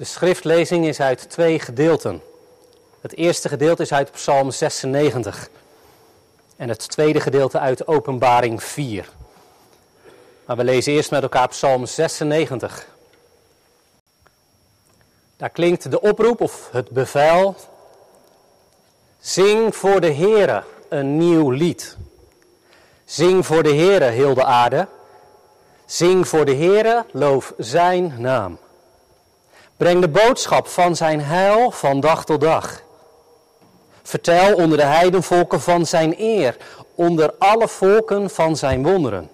De schriftlezing is uit twee gedeelten. Het eerste gedeelte is uit Psalm 96 en het tweede gedeelte uit Openbaring 4. Maar we lezen eerst met elkaar Psalm 96. Daar klinkt de oproep of het bevel. Zing voor de Heere een nieuw lied. Zing voor de Heere heel de aarde. Zing voor de Heere, loof zijn naam. Breng de boodschap van zijn heil van dag tot dag. Vertel onder de heidenvolken van zijn eer, onder alle volken van zijn wonderen.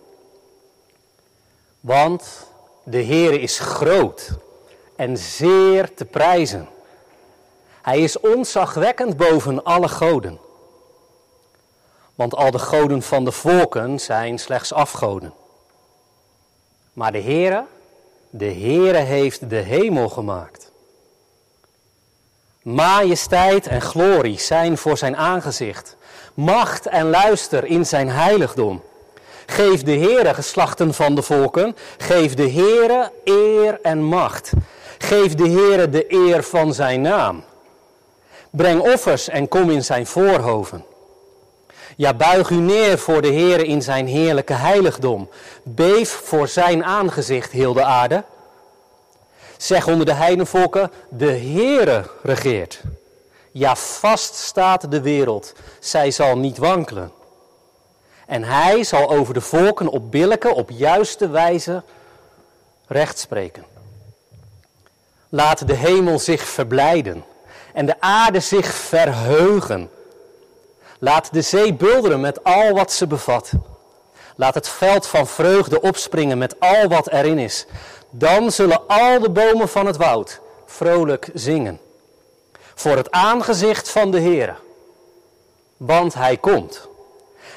Want de Heer is groot en zeer te prijzen. Hij is onzagwekkend boven alle goden. Want al de goden van de volken zijn slechts afgoden. Maar de Heere, de Heere heeft de hemel gemaakt. Majesteit en glorie zijn voor zijn aangezicht. Macht en luister in zijn heiligdom. Geef de Heere geslachten van de volken. Geef de Heere eer en macht. Geef de Heere de eer van zijn naam. Breng offers en kom in zijn voorhoven. Ja, buig u neer voor de Heere in zijn heerlijke heiligdom. Beef voor zijn aangezicht, heel de aarde. Zeg onder de heidenvolken, de Heere regeert. Ja, vast staat de wereld, zij zal niet wankelen. En hij zal over de volken op billijke, op juiste wijze recht spreken. Laat de hemel zich verblijden en de aarde zich verheugen. Laat de zee bulderen met al wat ze bevat. Laat het veld van vreugde opspringen met al wat erin is. Dan zullen al de bomen van het woud vrolijk zingen. Voor het aangezicht van de Heer. Want hij komt.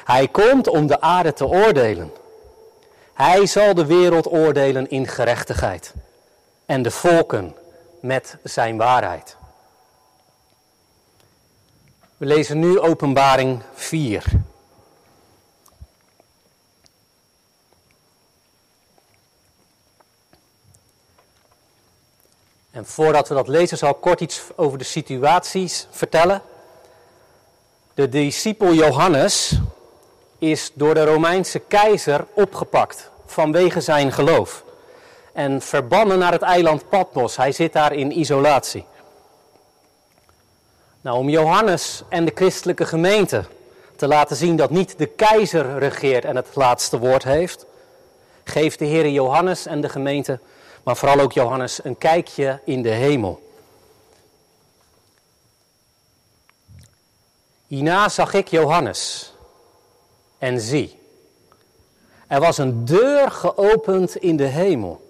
Hij komt om de aarde te oordelen. Hij zal de wereld oordelen in gerechtigheid. En de volken met zijn waarheid. We lezen nu Openbaring 4. En voordat we dat lezen, zal ik kort iets over de situaties vertellen. De discipel Johannes is door de Romeinse keizer opgepakt vanwege zijn geloof. En verbannen naar het eiland Patmos. Hij zit daar in isolatie. Nou, om Johannes en de christelijke gemeente te laten zien dat niet de keizer regeert en het laatste woord heeft, geeft de Heer Johannes en de gemeente maar vooral ook Johannes een kijkje in de hemel. Hierna zag ik Johannes en zie, er was een deur geopend in de hemel.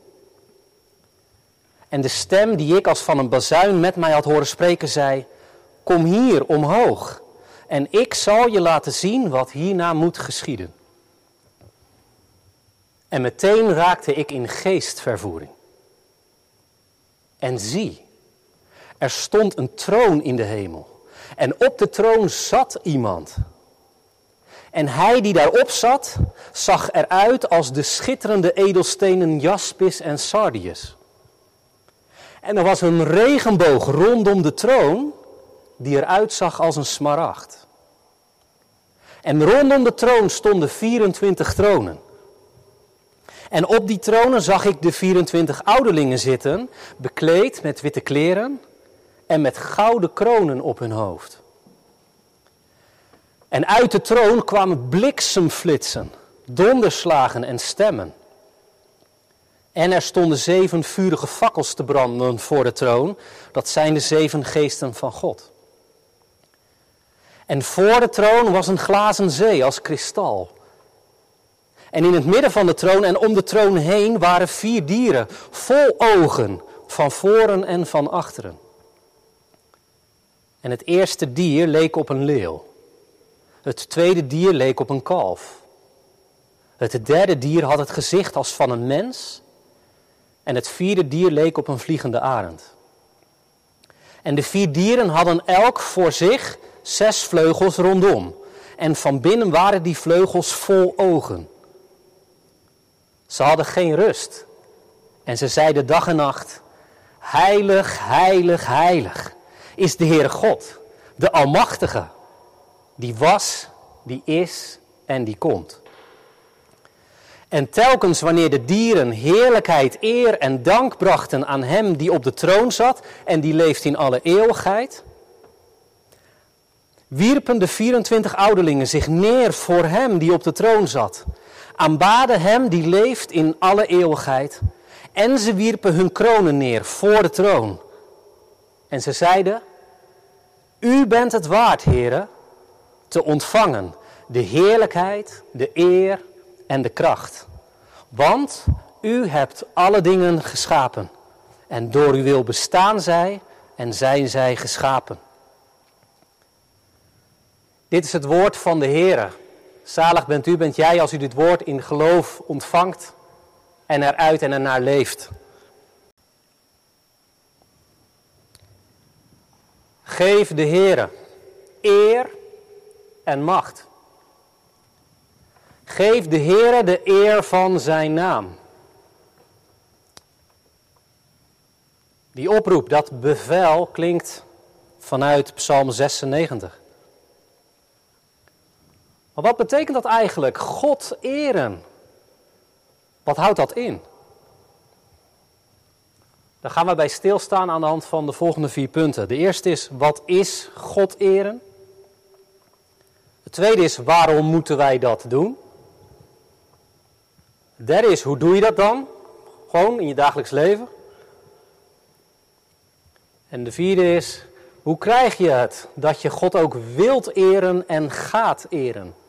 En de stem die ik als van een bazuin met mij had horen spreken zei, kom hier omhoog en ik zal je laten zien wat hierna moet geschieden. En meteen raakte ik in geestvervoering. En zie, er stond een troon in de hemel. En op de troon zat iemand. En hij die daarop zat, zag eruit als de schitterende edelstenen jaspis en sardius. En er was een regenboog rondom de troon, die eruit zag als een smaragd. En rondom de troon stonden 24 tronen. En op die tronen zag ik de 24 ouderlingen zitten, bekleed met witte kleren en met gouden kronen op hun hoofd. En uit de troon kwamen bliksemflitsen, donderslagen en stemmen. En er stonden zeven vurige fakkels te branden voor de troon. Dat zijn de zeven geesten van God. En voor de troon was een glazen zee als kristal. En in het midden van de troon en om de troon heen waren vier dieren, vol ogen, van voren en van achteren. En het eerste dier leek op een leeuw. Het tweede dier leek op een kalf. Het derde dier had het gezicht als van een mens. En het vierde dier leek op een vliegende arend. En de vier dieren hadden elk voor zich zes vleugels rondom. En van binnen waren die vleugels vol ogen. Ze hadden geen rust. En ze zeiden dag en nacht, Heilig, heilig, heilig is de Heere God, de Almachtige, die was, die is en die komt. En telkens wanneer de dieren heerlijkheid, eer en dank brachten aan Hem die op de troon zat en die leeft in alle eeuwigheid, wierpen de 24 ouderlingen zich neer voor Hem die op de troon zat, aanbaden Hem die leeft in alle eeuwigheid en ze wierpen hun kronen neer voor de troon. En ze zeiden, U bent het waard, heren, te ontvangen de heerlijkheid, de eer en de kracht. Want u hebt alle dingen geschapen. En door uw wil bestaan zij en zijn zij geschapen. Dit is het woord van de Heer. Zalig bent u, bent jij, als u dit woord in geloof ontvangt en eruit en ernaar leeft. Geef de Heer eer en macht. Geef de Heere de eer van zijn naam. Die oproep, dat bevel klinkt vanuit Psalm 96. Maar wat betekent dat eigenlijk? God eren. Wat houdt dat in? Daar gaan we bij stilstaan aan de hand van de volgende vier punten. De eerste is, wat is God eren? De tweede is, waarom moeten wij dat doen? De derde is, hoe doe je dat dan? Gewoon in je dagelijks leven. En de vierde is, hoe krijg je het dat je God ook wilt eren en gaat eren?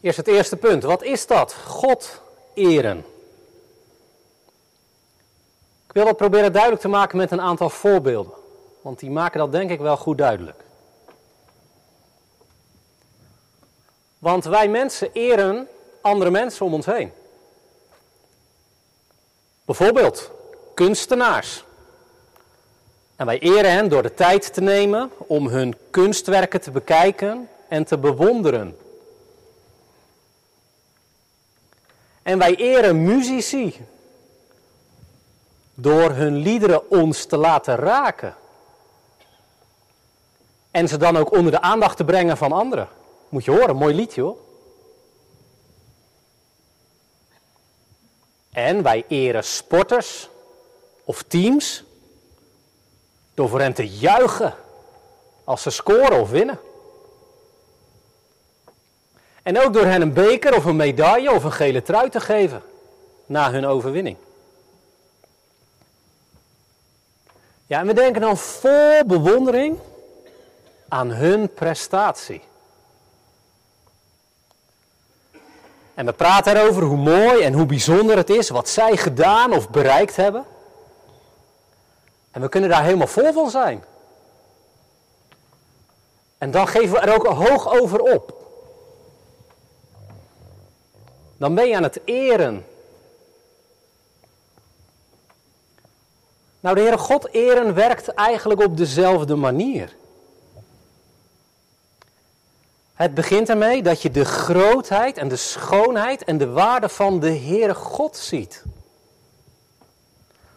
Eerst het eerste punt. Wat is dat? God eren. Ik wil dat proberen duidelijk te maken met een aantal voorbeelden. Want die maken dat denk ik wel goed duidelijk. Want wij mensen eren andere mensen om ons heen. Bijvoorbeeld kunstenaars. En wij eren hen door de tijd te nemen om hun kunstwerken te bekijken en te bewonderen. En wij eren muzici door hun liederen ons te laten raken. En ze dan ook onder de aandacht te brengen van anderen. Moet je horen, mooi liedje hoor. En wij eren sporters of teams door voor hen te juichen als ze scoren of winnen. En ook door hen een beker of een medaille of een gele trui te geven na hun overwinning. Ja, en we denken dan vol bewondering aan hun prestatie. En we praten erover hoe mooi en hoe bijzonder het is wat zij gedaan of bereikt hebben. En we kunnen daar helemaal vol van zijn. En dan geven we er ook hoog over op. Dan ben je aan het eren. Nou, de Heere God eren werkt eigenlijk op dezelfde manier. Het begint ermee dat je de grootheid en de schoonheid en de waarde van de Heere God ziet.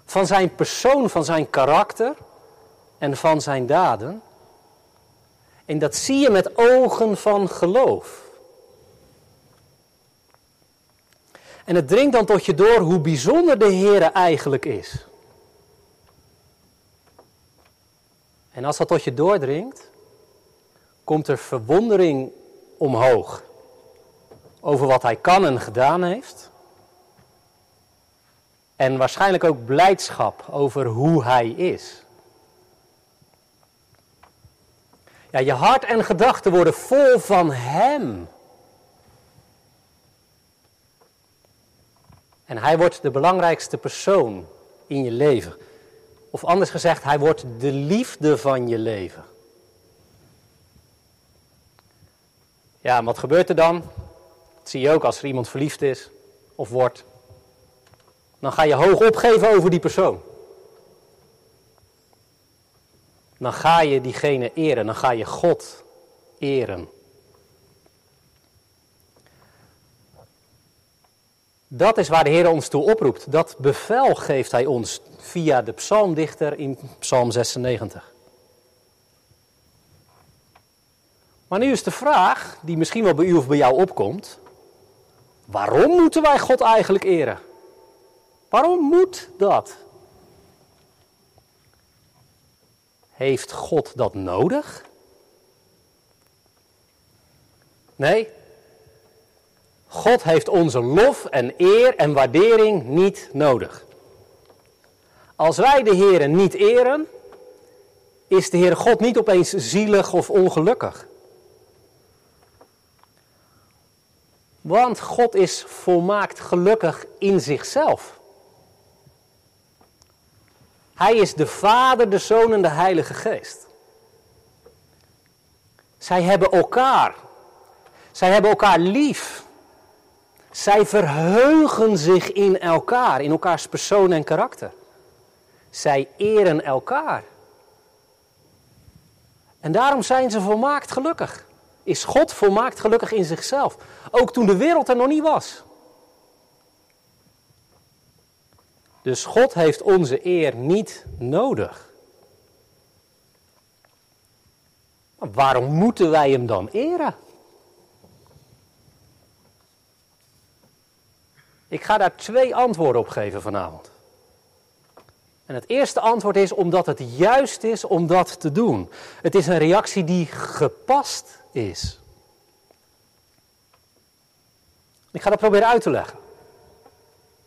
Van zijn persoon, van zijn karakter en van zijn daden. En dat zie je met ogen van geloof. En het dringt dan tot je door hoe bijzonder de Heere eigenlijk is. En als dat tot je doordringt, komt er verwondering omhoog over wat hij kan en gedaan heeft. En waarschijnlijk ook blijdschap over hoe hij is. Ja, je hart en gedachten worden vol van Hem. En Hij wordt de belangrijkste persoon in je leven. Of anders gezegd, Hij wordt de liefde van je leven. Ja, en wat gebeurt er dan? Dat zie je ook als er iemand verliefd is of wordt. Dan ga je hoog opgeven over die persoon. Dan ga je diegene eren, dan ga je God eren. Dat is waar de Heer ons toe oproept. Dat bevel geeft Hij ons via de psalmdichter in Psalm 96. Maar nu is de vraag, die misschien wel bij u of bij jou opkomt. Waarom moeten wij God eigenlijk eren? Waarom moet dat? Heeft God dat nodig? Nee. God heeft onze lof en eer en waardering niet nodig. Als wij de Heer niet eren, is de Heer God niet opeens zielig of ongelukkig. Want God is volmaakt gelukkig in zichzelf. Hij is de Vader, de Zoon en de Heilige Geest. Zij hebben elkaar. Zij hebben elkaar lief. Zij verheugen zich in elkaar, in elkaars persoon en karakter. Zij eren elkaar. En daarom zijn ze volmaakt gelukkig. Is God volmaakt gelukkig in zichzelf. Ook toen de wereld er nog niet was. Dus God heeft onze eer niet nodig. Maar waarom moeten wij hem dan eren? Ik ga daar twee antwoorden op geven vanavond. En het eerste antwoord is omdat het juist is om dat te doen. Het is een reactie die gepast is. Ik ga dat proberen uit te leggen.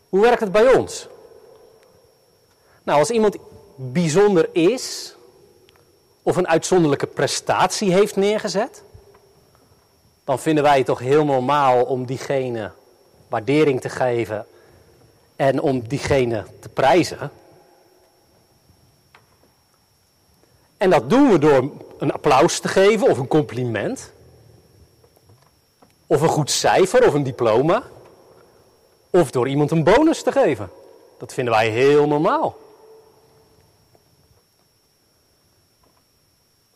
Hoe werkt het bij ons? Nou, als iemand bijzonder is, of een uitzonderlijke prestatie heeft neergezet, dan vinden wij het toch heel normaal om diegene waardering te geven en om diegene te prijzen. En dat doen we door een applaus te geven of een compliment. Of een goed cijfer of een diploma. Of door iemand een bonus te geven. Dat vinden wij heel normaal.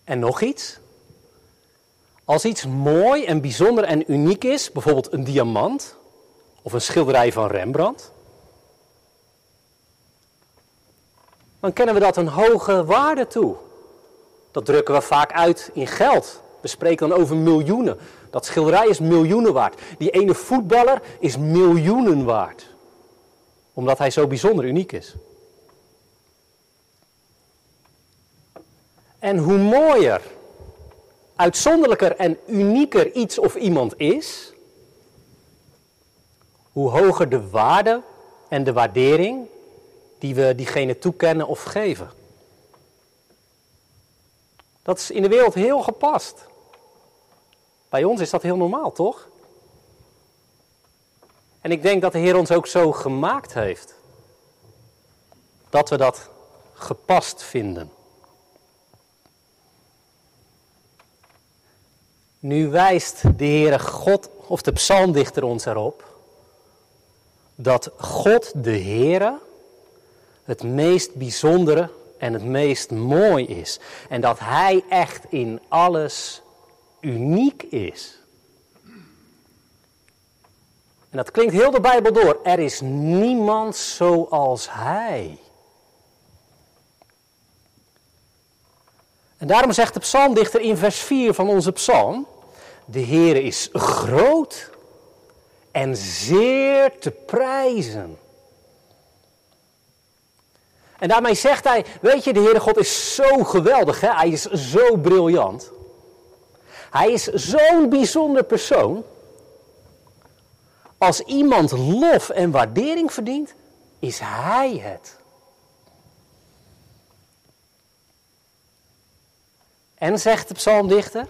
En nog iets. Als iets mooi en bijzonder en uniek is, bijvoorbeeld een diamant of een schilderij van Rembrandt, dan kennen we dat een hoge waarde toe. Dat drukken we vaak uit in geld. We spreken dan over miljoenen. Dat schilderij is miljoenen waard. Die ene voetballer is miljoenen waard. Omdat hij zo bijzonder uniek is. En hoe mooier, uitzonderlijker en unieker iets of iemand is, hoe hoger de waarde en de waardering die we diegene toekennen of geven. Dat is in de wereld heel gepast. Bij ons is dat heel normaal, toch? En ik denk dat de Heer ons ook zo gemaakt heeft. Dat we dat gepast vinden. Nu wijst de Heere God, of de psalmdichter ons erop, dat God de Heere het meest bijzondere en het meest mooi is. En dat Hij echt in alles uniek is. En dat klinkt heel de Bijbel door. Er is niemand zoals Hij. En daarom zegt de psalmdichter in vers 4 van onze psalm: De Heer is groot en zeer te prijzen. En daarmee zegt hij, weet je, de Heere God is zo geweldig, hè? hij is zo briljant. Hij is zo'n bijzonder persoon. Als iemand lof en waardering verdient, is hij het. En zegt de psalmdichter,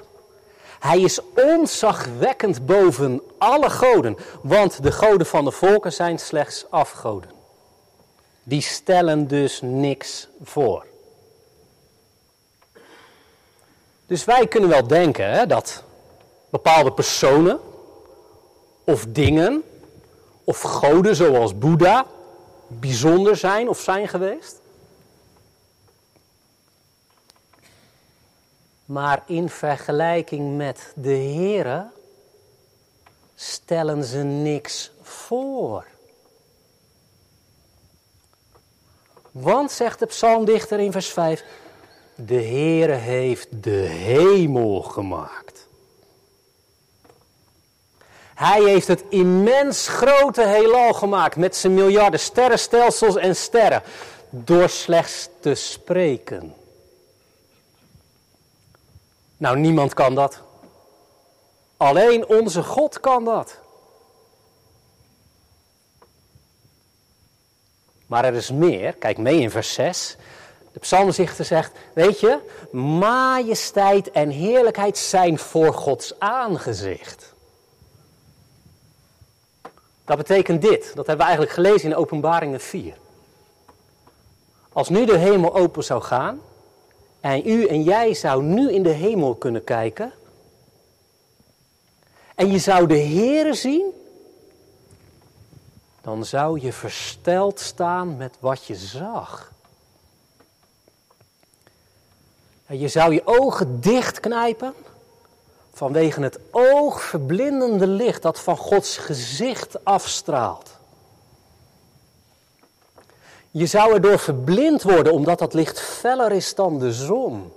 hij is onzagwekkend boven alle goden, want de goden van de volken zijn slechts afgoden. Die stellen dus niks voor. Dus wij kunnen wel denken hè, dat bepaalde personen of dingen of goden zoals Boeddha bijzonder zijn of zijn geweest. Maar in vergelijking met de Heere stellen ze niks voor. Want, zegt de psalmdichter in vers 5, de Heere heeft de hemel gemaakt. Hij heeft het immens grote heelal gemaakt met zijn miljarden sterrenstelsels en sterren door slechts te spreken. Nou, niemand kan dat. Alleen onze God kan dat. Maar er is meer. Kijk mee in vers 6. De psalmzichter zegt, weet je, majesteit en heerlijkheid zijn voor Gods aangezicht. Dat betekent dit, dat hebben we eigenlijk gelezen in Openbaringen 4. Als nu de hemel open zou gaan en u en jij zou nu in de hemel kunnen kijken en je zou de Here zien, dan zou je versteld staan met wat je zag. Je zou je ogen dichtknijpen vanwege het oogverblindende licht dat van Gods gezicht afstraalt. Je zou erdoor verblind worden omdat dat licht feller is dan de zon.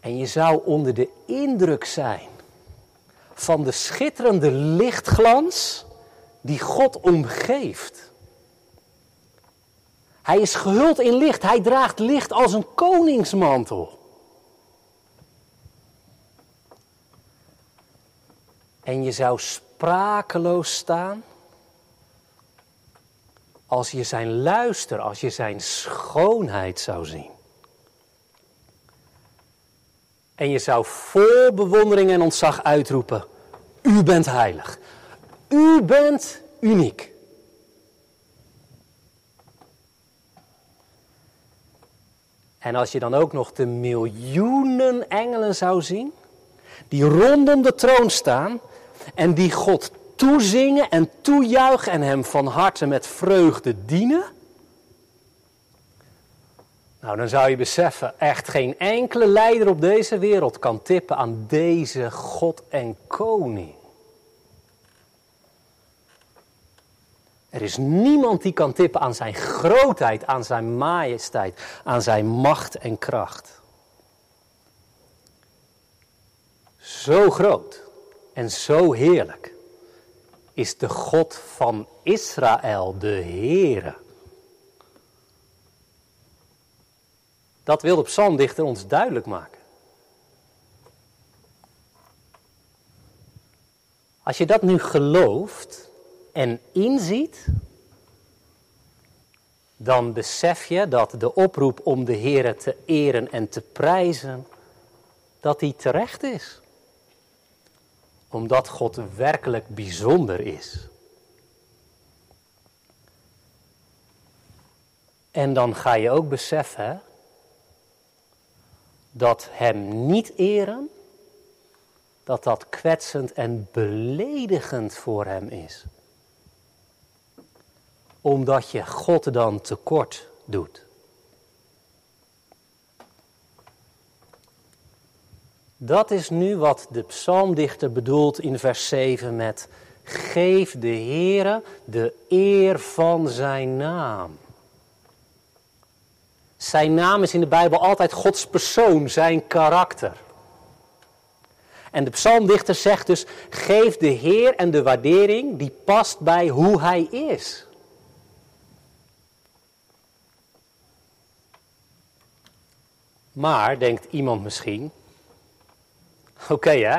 En je zou onder de indruk zijn van de schitterende lichtglans die God omgeeft. Hij is gehuld in licht, hij draagt licht als een koningsmantel. En je zou sprakeloos staan als je zijn luister, als je zijn schoonheid zou zien. En je zou vol bewondering en ontzag uitroepen: U bent heilig. U bent uniek. En als je dan ook nog de miljoenen engelen zou zien, die rondom de troon staan en die God toezingen en toejuichen en hem van harte met vreugde dienen. Nou, dan zou je beseffen, echt geen enkele leider op deze wereld kan tippen aan deze God en Koning. Er is niemand die kan tippen aan zijn grootheid, aan zijn majesteit, aan zijn macht en kracht. Zo groot en zo heerlijk is de God van Israël, de Heere. Dat wil de psalmdichter ons duidelijk maken. Als je dat nu gelooft en inziet, dan besef je dat de oproep om de Heere te eren en te prijzen, dat die terecht is. Omdat God werkelijk bijzonder is. En dan ga je ook beseffen dat hem niet eren, dat dat kwetsend en beledigend voor hem is. Omdat je God dan tekort doet. Dat is nu wat de psalmdichter bedoelt in vers 7 met geef de Heere de eer van zijn naam. Zijn naam is in de Bijbel altijd Gods persoon, zijn karakter. En de psalmdichter zegt dus: geef de Heer en de waardering die past bij hoe hij is. Maar, denkt iemand misschien, oké hè,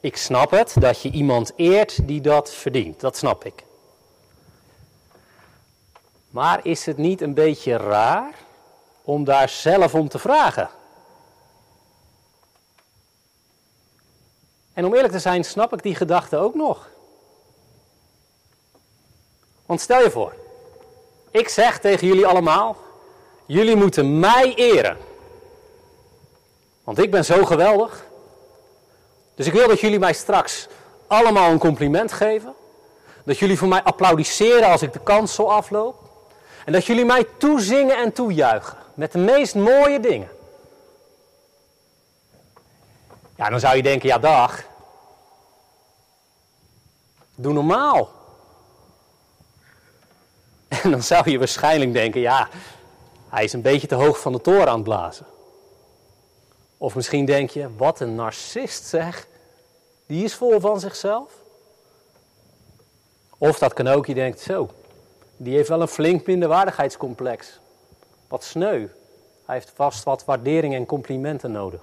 ik snap het dat je iemand eert die dat verdient, dat snap ik. Maar is het niet een beetje raar om daar zelf om te vragen? En om eerlijk te zijn, snap ik die gedachte ook nog. Want stel je voor, ik zeg tegen jullie allemaal, jullie moeten mij eren. Want ik ben zo geweldig. Dus ik wil dat jullie mij straks allemaal een compliment geven. Dat jullie voor mij applaudisseren als ik de kansel afloop. En dat jullie mij toezingen en toejuichen met de meest mooie dingen. Ja, dan zou je denken, ja dag. Doe normaal. En dan zou je waarschijnlijk denken, ja, hij is een beetje te hoog van de toren aan het blazen. Of misschien denk je, wat een narcist zeg. Die is vol van zichzelf. Of dat kan ook, je denkt, zo, die heeft wel een flink minderwaardigheidscomplex. Wat sneu. Hij heeft vast wat waardering en complimenten nodig.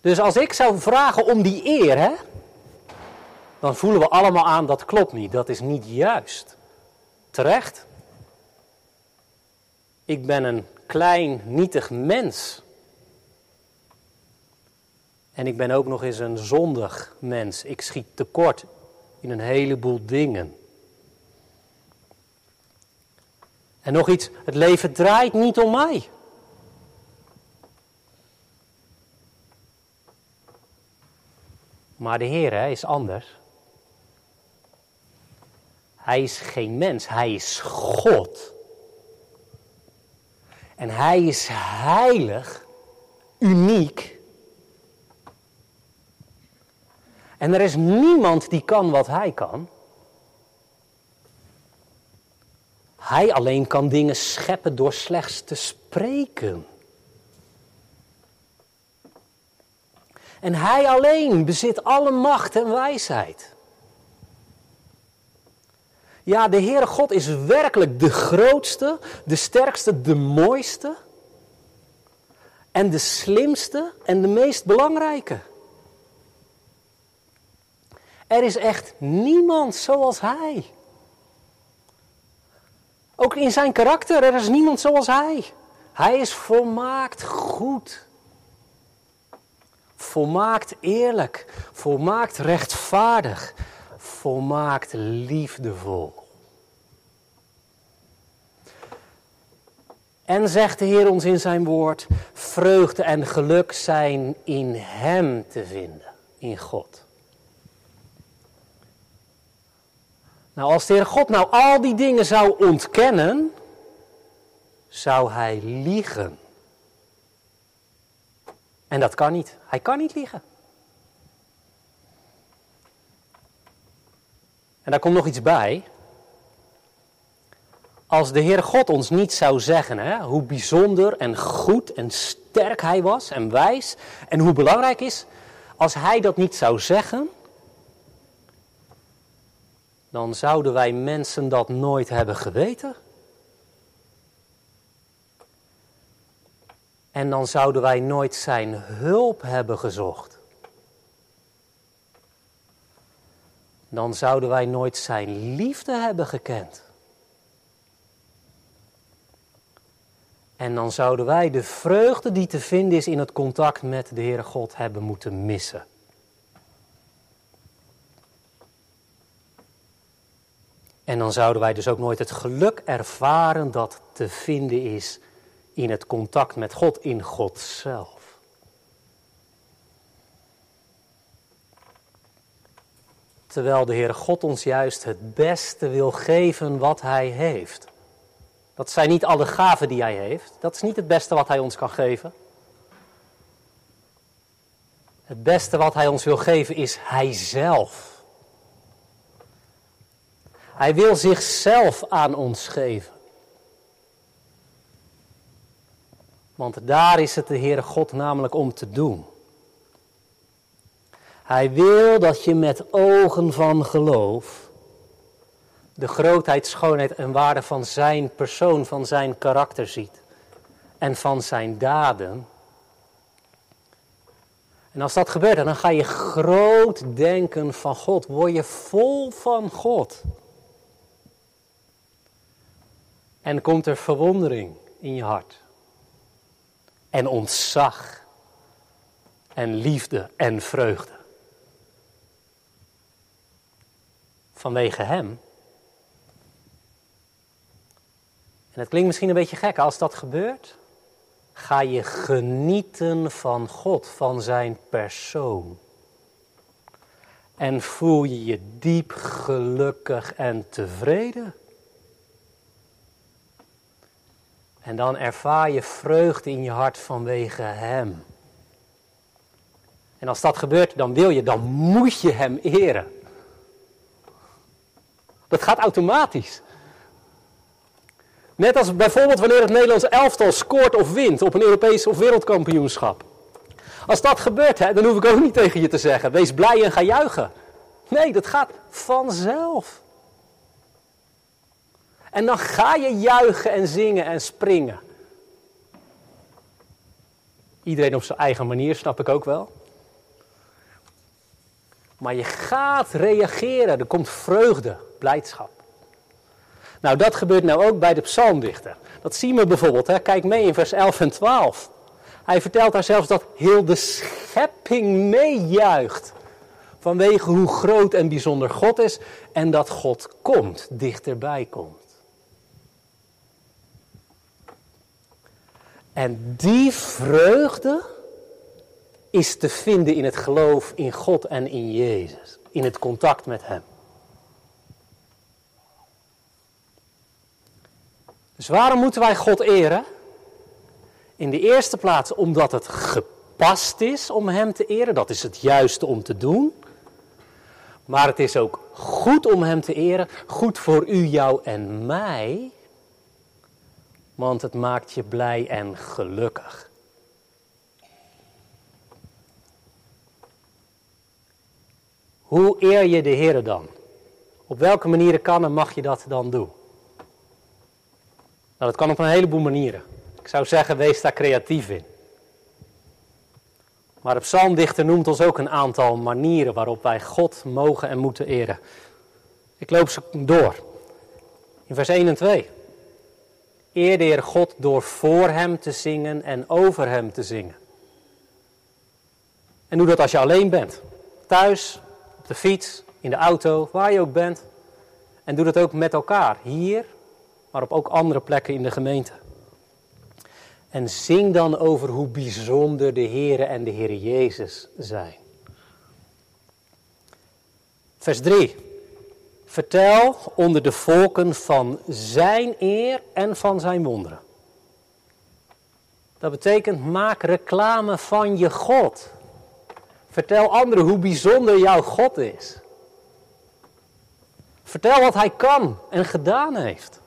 Dus als ik zou vragen om die eer, hè, dan voelen we allemaal aan dat klopt niet, dat is niet juist. Terecht. Ik ben een klein, nietig mens. En ik ben ook nog eens een zondig mens. Ik schiet tekort in een heleboel dingen. En nog iets, het leven draait niet om mij. Maar de Heer is anders. Hij is geen mens, hij is God. En hij is heilig, uniek. En er is niemand die kan wat hij kan. Hij alleen kan dingen scheppen door slechts te spreken. En hij alleen bezit alle macht en wijsheid. Ja, de Heere God is werkelijk de grootste, de sterkste, de mooiste. En de slimste en de meest belangrijke. Er is echt niemand zoals Hij. Ook in zijn karakter, er is niemand zoals Hij. Hij is volmaakt goed. Volmaakt eerlijk. Volmaakt rechtvaardig. Volmaakt liefdevol. En zegt de Heer ons in zijn woord, vreugde en geluk zijn in Hem te vinden, in God. Nou, als de Heer God nou al die dingen zou ontkennen, zou Hij liegen. En dat kan niet. Hij kan niet liegen. En daar komt nog iets bij. Als de Heer God ons niet zou zeggen hè, hoe bijzonder en goed en sterk Hij was en wijs en hoe belangrijk is, als Hij dat niet zou zeggen, dan zouden wij mensen dat nooit hebben geweten. En dan zouden wij nooit Zijn hulp hebben gezocht. Dan zouden wij nooit Zijn liefde hebben gekend. En dan zouden wij de vreugde die te vinden is in het contact met de Heere God hebben moeten missen. En dan zouden wij dus ook nooit het geluk ervaren dat te vinden is in het contact met God, in God zelf. Terwijl de Heere God ons juist het beste wil geven wat Hij heeft. Dat zijn niet alle gaven die hij heeft. Dat is niet het beste wat hij ons kan geven. Het beste wat hij ons wil geven is hij zelf. Hij wil zichzelf aan ons geven. Want daar is het de Heere God namelijk om te doen. Hij wil dat je met ogen van geloof de grootheid, schoonheid en waarde van zijn persoon, van zijn karakter ziet. En van zijn daden. En als dat gebeurt, dan ga je groot denken van God. Word je vol van God. En komt er verwondering in je hart. En ontzag. En liefde en vreugde. Vanwege Hem En het klinkt misschien een beetje gek, als dat gebeurt, ga je genieten van God, van zijn persoon. En voel je je diep gelukkig en tevreden. En dan ervaar je vreugde in je hart vanwege Hem. En als dat gebeurt, dan wil je, dan moet je Hem eren. Dat gaat automatisch. Net als bijvoorbeeld wanneer het Nederlands elftal scoort of wint op een Europees of wereldkampioenschap. Als dat gebeurt, hè, dan hoef ik ook niet tegen je te zeggen, wees blij en ga juichen. Nee, dat gaat vanzelf. En dan ga je juichen en zingen en springen. Iedereen op zijn eigen manier, snap ik ook wel. Maar je gaat reageren, er komt vreugde, blijdschap. Nou, dat gebeurt nou ook bij de psalmdichter. Dat zien we bijvoorbeeld, hè? kijk mee in vers 11 en 12. Hij vertelt daar zelfs dat heel de schepping meejuicht. Vanwege hoe groot en bijzonder God is en dat God komt, dichterbij komt. En die vreugde is te vinden in het geloof in God en in Jezus, in het contact met Hem. Dus waarom moeten wij God eren? In de eerste plaats omdat het gepast is om Hem te eren, dat is het juiste om te doen. Maar het is ook goed om Hem te eren, goed voor u, jou en mij, want het maakt je blij en gelukkig. Hoe eer je de Heer dan? Op welke manieren kan en mag je dat dan doen? Nou, dat kan op een heleboel manieren. Ik zou zeggen, wees daar creatief in. Maar de psalmdichter noemt ons ook een aantal manieren waarop wij God mogen en moeten eren. Ik loop ze door. In vers 1 en 2. Eer de Heer God door voor Hem te zingen en over Hem te zingen. En doe dat als je alleen bent. Thuis, op de fiets, in de auto, waar je ook bent. En doe dat ook met elkaar, hier, maar op ook andere plekken in de gemeente. En zing dan over hoe bijzonder de Heere en de Heer Jezus zijn. Vers 3. Vertel onder de volken van zijn eer en van zijn wonderen. Dat betekent maak reclame van je God. Vertel anderen hoe bijzonder jouw God is. Vertel wat hij kan en gedaan heeft.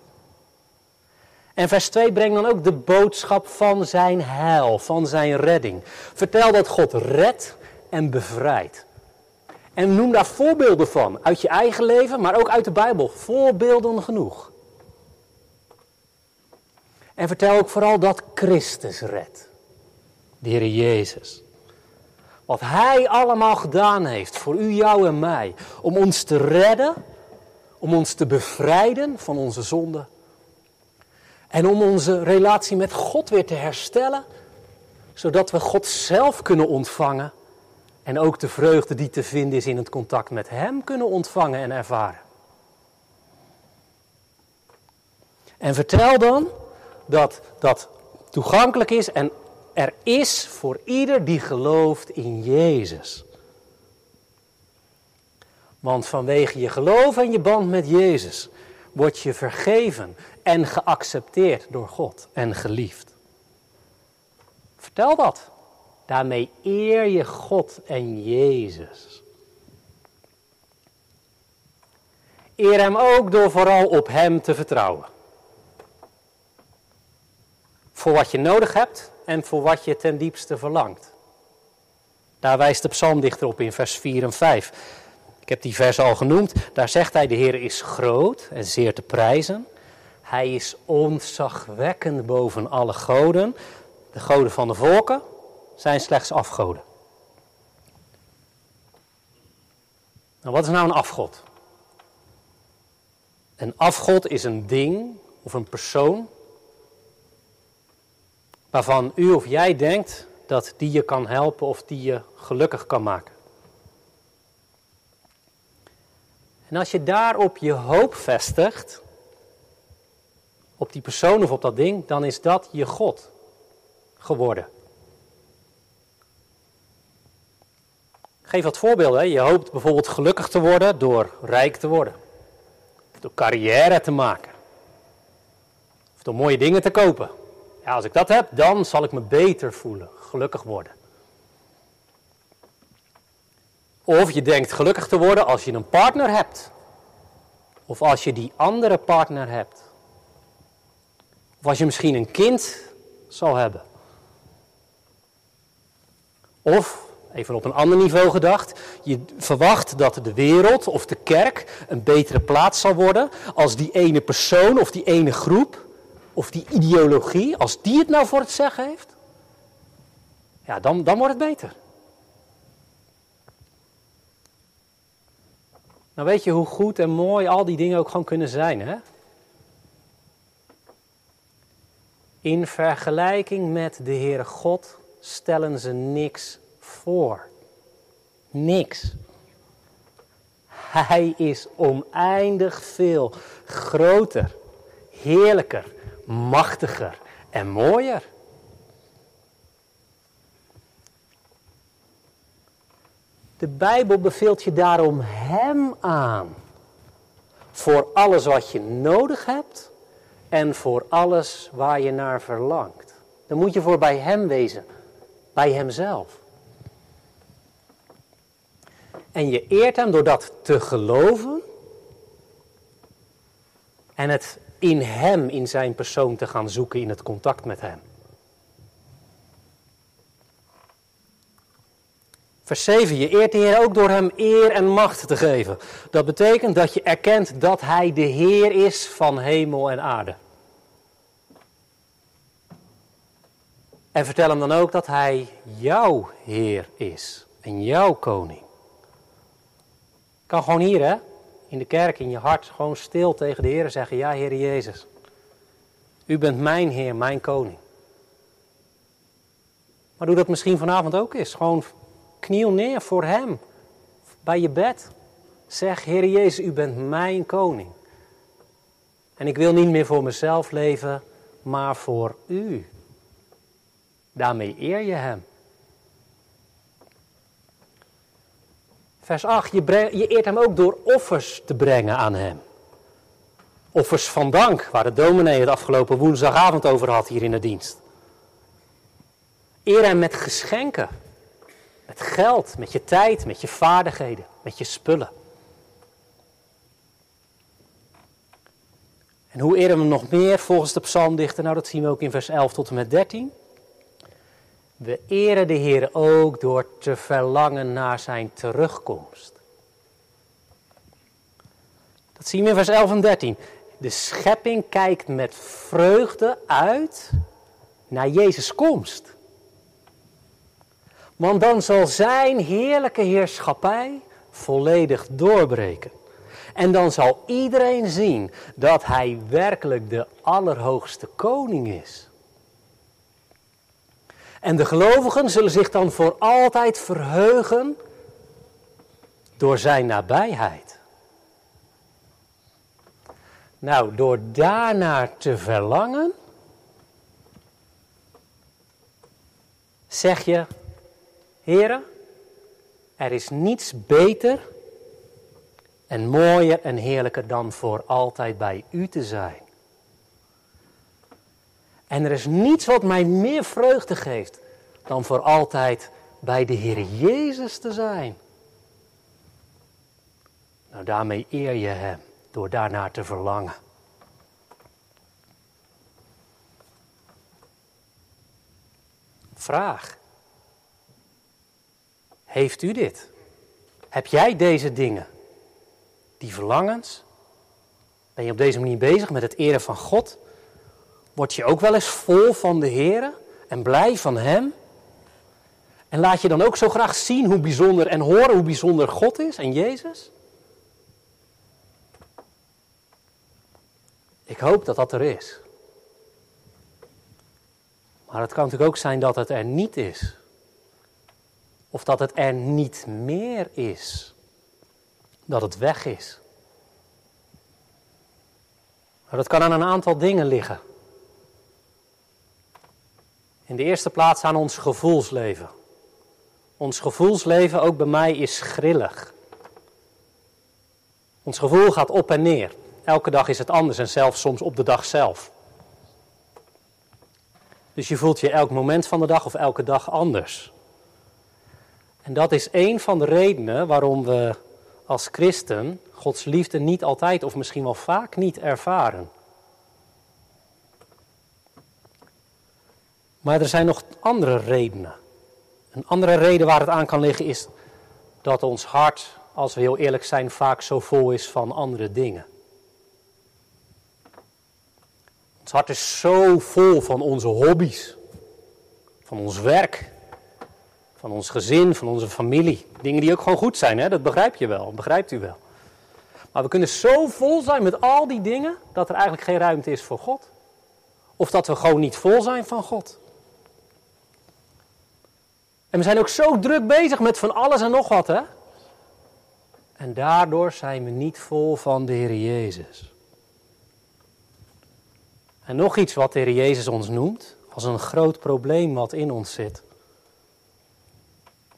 En vers 2 brengt dan ook de boodschap van zijn heil, van zijn redding. Vertel dat God redt en bevrijdt. En noem daar voorbeelden van, uit je eigen leven, maar ook uit de Bijbel. Voorbeelden genoeg. En vertel ook vooral dat Christus redt. De Heer Jezus. Wat Hij allemaal gedaan heeft voor u, jou en mij. Om ons te redden, om ons te bevrijden van onze zonden en om onze relatie met God weer te herstellen, zodat we God zelf kunnen ontvangen en ook de vreugde die te vinden is in het contact met Hem kunnen ontvangen en ervaren. En vertel dan dat dat toegankelijk is en er is voor ieder die gelooft in Jezus. Want vanwege je geloof en je band met Jezus word je vergeven en geaccepteerd door God en geliefd. Vertel dat. Daarmee eer je God en Jezus. Eer Hem ook door vooral op Hem te vertrouwen. Voor wat je nodig hebt en voor wat je ten diepste verlangt. Daar wijst de psalmdichter op in vers 4 en 5. Ik heb die vers al genoemd. Daar zegt hij: De Heer is groot en zeer te prijzen. Hij is ontzagwekkend boven alle goden. De goden van de volken zijn slechts afgoden. Nou, wat is nou een afgod? Een afgod is een ding of een persoon waarvan u of jij denkt dat die je kan helpen of die je gelukkig kan maken. En als je daarop je hoop vestigt, op die persoon of op dat ding, dan is dat je God geworden. geef wat voorbeelden. Je hoopt bijvoorbeeld gelukkig te worden door rijk te worden. Of door carrière te maken. Of door mooie dingen te kopen. Ja, als ik dat heb, dan zal ik me beter voelen, gelukkig worden. Of je denkt gelukkig te worden als je een partner hebt. Of als je die andere partner hebt. Of als je misschien een kind zal hebben. Of, even op een ander niveau gedacht, je verwacht dat de wereld of de kerk een betere plaats zal worden als die ene persoon of die ene groep of die ideologie, als die het nou voor het zeggen heeft. Ja, dan, dan wordt het beter. Nou weet je hoe goed en mooi al die dingen ook gewoon kunnen zijn, hè? In vergelijking met de Heere God stellen ze niks voor. Niks. Hij is oneindig veel groter, heerlijker, machtiger en mooier. De Bijbel beveelt je daarom Hem aan. Voor alles wat je nodig hebt en voor alles waar je naar verlangt. Dan moet je voor bij Hem wezen, bij Hemzelf. En je eert Hem door dat te geloven en het in Hem, in Zijn persoon te gaan zoeken, in het contact met Hem. Vers 7, je eert de Heer ook door Hem eer en macht te geven. Dat betekent dat je erkent dat Hij de Heer is van hemel en aarde. En vertel Hem dan ook dat Hij jouw Heer is en jouw koning. Kan gewoon hier hè, in de kerk, in je hart, gewoon stil tegen de Heer zeggen, ja Heer Jezus, U bent mijn Heer, mijn koning. Maar doe dat misschien vanavond ook eens, gewoon Kniel neer voor Hem. Bij je bed. Zeg, Heer Jezus, u bent mijn koning. En ik wil niet meer voor mezelf leven, maar voor u. Daarmee eer je Hem. Vers 8, je, je eert Hem ook door offers te brengen aan Hem. Offers van dank, waar de dominee het afgelopen woensdagavond over had hier in de dienst. Eer Hem met geschenken. Met geld, met je tijd, met je vaardigheden, met je spullen. En hoe eren we nog meer volgens de psalmdichter? Nou, dat zien we ook in vers 11 tot en met 13. We eren de Heer ook door te verlangen naar zijn terugkomst. Dat zien we in vers 11 en 13. De schepping kijkt met vreugde uit naar Jezus' komst. Want dan zal zijn heerlijke heerschappij volledig doorbreken. En dan zal iedereen zien dat hij werkelijk de allerhoogste koning is. En de gelovigen zullen zich dan voor altijd verheugen door zijn nabijheid. Nou, door daarnaar te verlangen, zeg je, Heren, er is niets beter en mooier en heerlijker dan voor altijd bij u te zijn. En er is niets wat mij meer vreugde geeft dan voor altijd bij de Heer Jezus te zijn. Nou, daarmee eer je Hem door daarnaar te verlangen. Vraag. Heeft u dit? Heb jij deze dingen? Die verlangens? Ben je op deze manier bezig met het eren van God? Word je ook wel eens vol van de Heer en blij van Hem? En laat je dan ook zo graag zien hoe bijzonder en horen hoe bijzonder God is en Jezus? Ik hoop dat dat er is. Maar het kan natuurlijk ook zijn dat het er niet is. Of dat het er niet meer is. Dat het weg is. Maar dat kan aan een aantal dingen liggen. In de eerste plaats aan ons gevoelsleven. Ons gevoelsleven, ook bij mij, is grillig. Ons gevoel gaat op en neer. Elke dag is het anders en zelfs soms op de dag zelf. Dus je voelt je elk moment van de dag of elke dag anders. En dat is een van de redenen waarom we als christen Gods liefde niet altijd of misschien wel vaak niet ervaren. Maar er zijn nog andere redenen. Een andere reden waar het aan kan liggen is dat ons hart, als we heel eerlijk zijn, vaak zo vol is van andere dingen. Ons hart is zo vol van onze hobby's, van ons werk, van ons gezin, van onze familie. Dingen die ook gewoon goed zijn, hè? dat begrijp je wel, begrijpt u wel. Maar we kunnen zo vol zijn met al die dingen dat er eigenlijk geen ruimte is voor God. Of dat we gewoon niet vol zijn van God. En we zijn ook zo druk bezig met van alles en nog wat, hè? En daardoor zijn we niet vol van de Heer Jezus. En nog iets wat de Heer Jezus ons noemt als een groot probleem wat in ons zit.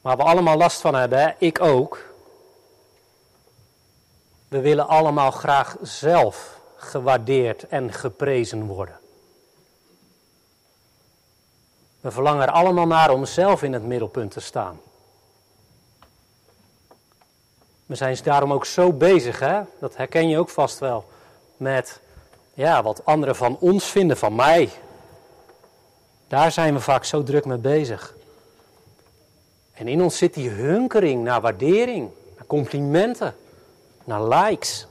Waar we allemaal last van hebben, hè? ik ook. We willen allemaal graag zelf gewaardeerd en geprezen worden. We verlangen er allemaal naar om zelf in het middelpunt te staan. We zijn daarom ook zo bezig, hè? dat herken je ook vast wel, met ja, wat anderen van ons vinden, van mij. Daar zijn we vaak zo druk mee bezig. En in ons zit die hunkering naar waardering, naar complimenten, naar likes.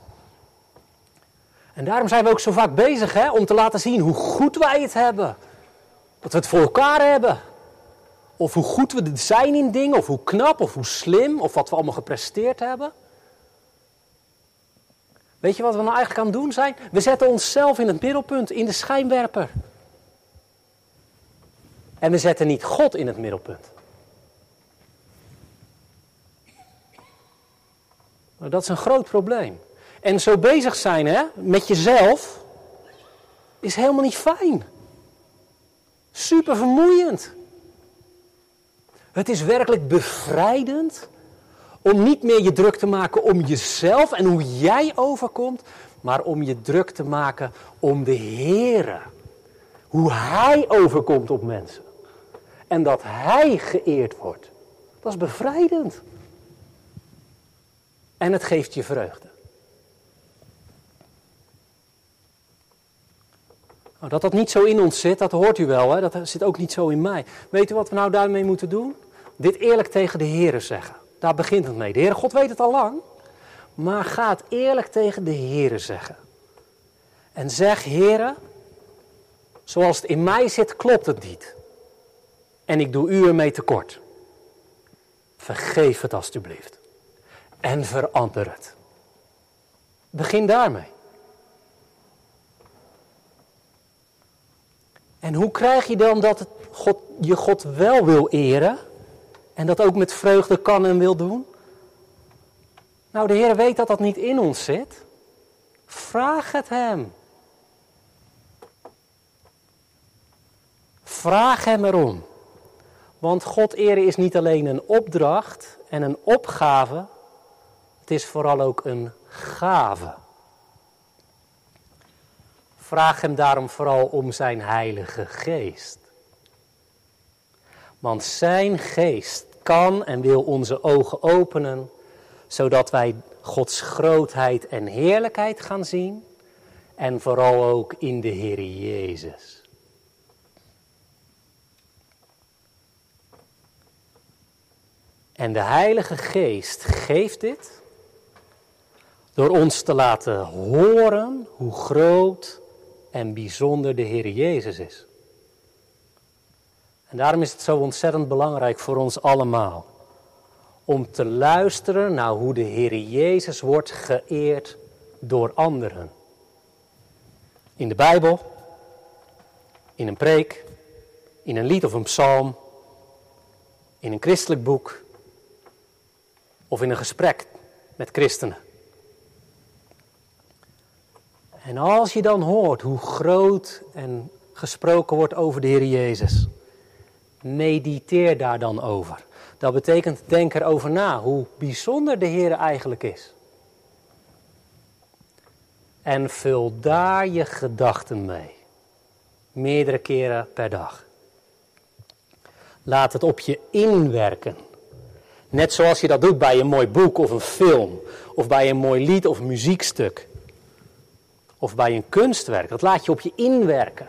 En daarom zijn we ook zo vaak bezig hè, om te laten zien hoe goed wij het hebben. Dat we het voor elkaar hebben. Of hoe goed we zijn in dingen, of hoe knap, of hoe slim, of wat we allemaal gepresteerd hebben. Weet je wat we nou eigenlijk aan het doen zijn? We zetten onszelf in het middelpunt, in de schijnwerper. En we zetten niet God in het middelpunt. Nou, dat is een groot probleem. En zo bezig zijn hè, met jezelf is helemaal niet fijn. Super vermoeiend. Het is werkelijk bevrijdend om niet meer je druk te maken om jezelf en hoe jij overkomt, maar om je druk te maken om de Heere. Hoe Hij overkomt op mensen. En dat Hij geëerd wordt. Dat is bevrijdend. En het geeft je vreugde. Nou, dat dat niet zo in ons zit, dat hoort u wel, hè? dat zit ook niet zo in mij. Weet u wat we nou daarmee moeten doen? Dit eerlijk tegen de Heer zeggen. Daar begint het mee. De Heere God weet het al lang, maar ga het eerlijk tegen de Heer zeggen. En zeg, Heere, zoals het in mij zit, klopt het niet. En ik doe u ermee tekort. Vergeef het alstublieft. En verander het. Begin daarmee. En hoe krijg je dan dat God, je God wel wil eren en dat ook met vreugde kan en wil doen? Nou, de Heer weet dat dat niet in ons zit. Vraag het Hem. Vraag Hem erom. Want God eren is niet alleen een opdracht en een opgave, het is vooral ook een gave. Vraag Hem daarom vooral om Zijn Heilige Geest. Want Zijn Geest kan en wil onze ogen openen, zodat wij Gods grootheid en heerlijkheid gaan zien en vooral ook in de Heer Jezus. En de Heilige Geest geeft dit door ons te laten horen hoe groot en bijzonder de Heer Jezus is. En daarom is het zo ontzettend belangrijk voor ons allemaal om te luisteren naar hoe de Heer Jezus wordt geëerd door anderen. In de Bijbel, in een preek, in een lied of een psalm, in een christelijk boek of in een gesprek met christenen. En als je dan hoort hoe groot en gesproken wordt over de Heer Jezus, mediteer daar dan over. Dat betekent denk erover na hoe bijzonder de Heer eigenlijk is. En vul daar je gedachten mee. Meerdere keren per dag. Laat het op je inwerken. Net zoals je dat doet bij een mooi boek of een film, of bij een mooi lied of muziekstuk, of bij een kunstwerk. Dat laat je op je inwerken.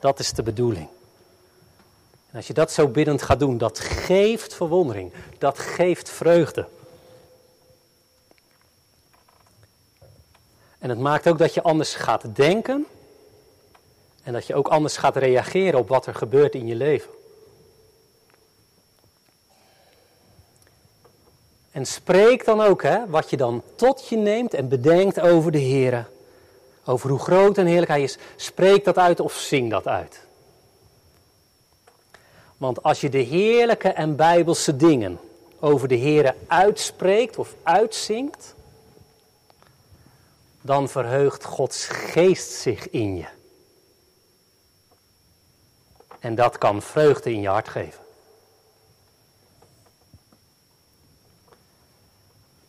Dat is de bedoeling. En als je dat zo biddend gaat doen, dat geeft verwondering, dat geeft vreugde. En het maakt ook dat je anders gaat denken en dat je ook anders gaat reageren op wat er gebeurt in je leven. En spreek dan ook hè, wat je dan tot je neemt en bedenkt over de Heer. Over hoe groot en heerlijk Hij is. Spreek dat uit of zing dat uit. Want als je de heerlijke en bijbelse dingen over de Heer uitspreekt of uitzingt, dan verheugt Gods geest zich in je. En dat kan vreugde in je hart geven.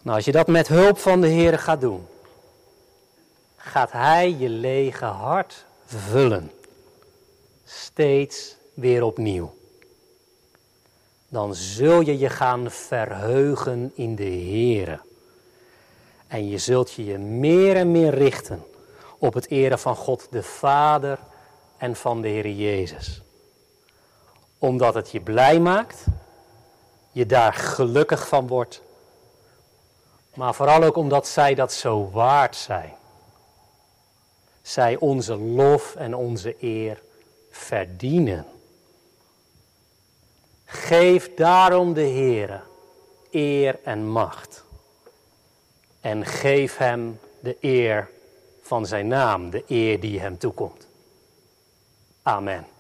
Nou, als je dat met hulp van de Heer gaat doen, gaat Hij je lege hart vullen. Steeds weer opnieuw. Dan zul je je gaan verheugen in de Heer. En je zult je je meer en meer richten op het eren van God de Vader en van de Heer Jezus. Omdat het je blij maakt, je daar gelukkig van wordt maar vooral ook omdat zij dat zo waard zijn. Zij onze lof en onze eer verdienen. Geef daarom de Heere eer en macht. En geef hem de eer van zijn naam, de eer die hem toekomt. Amen.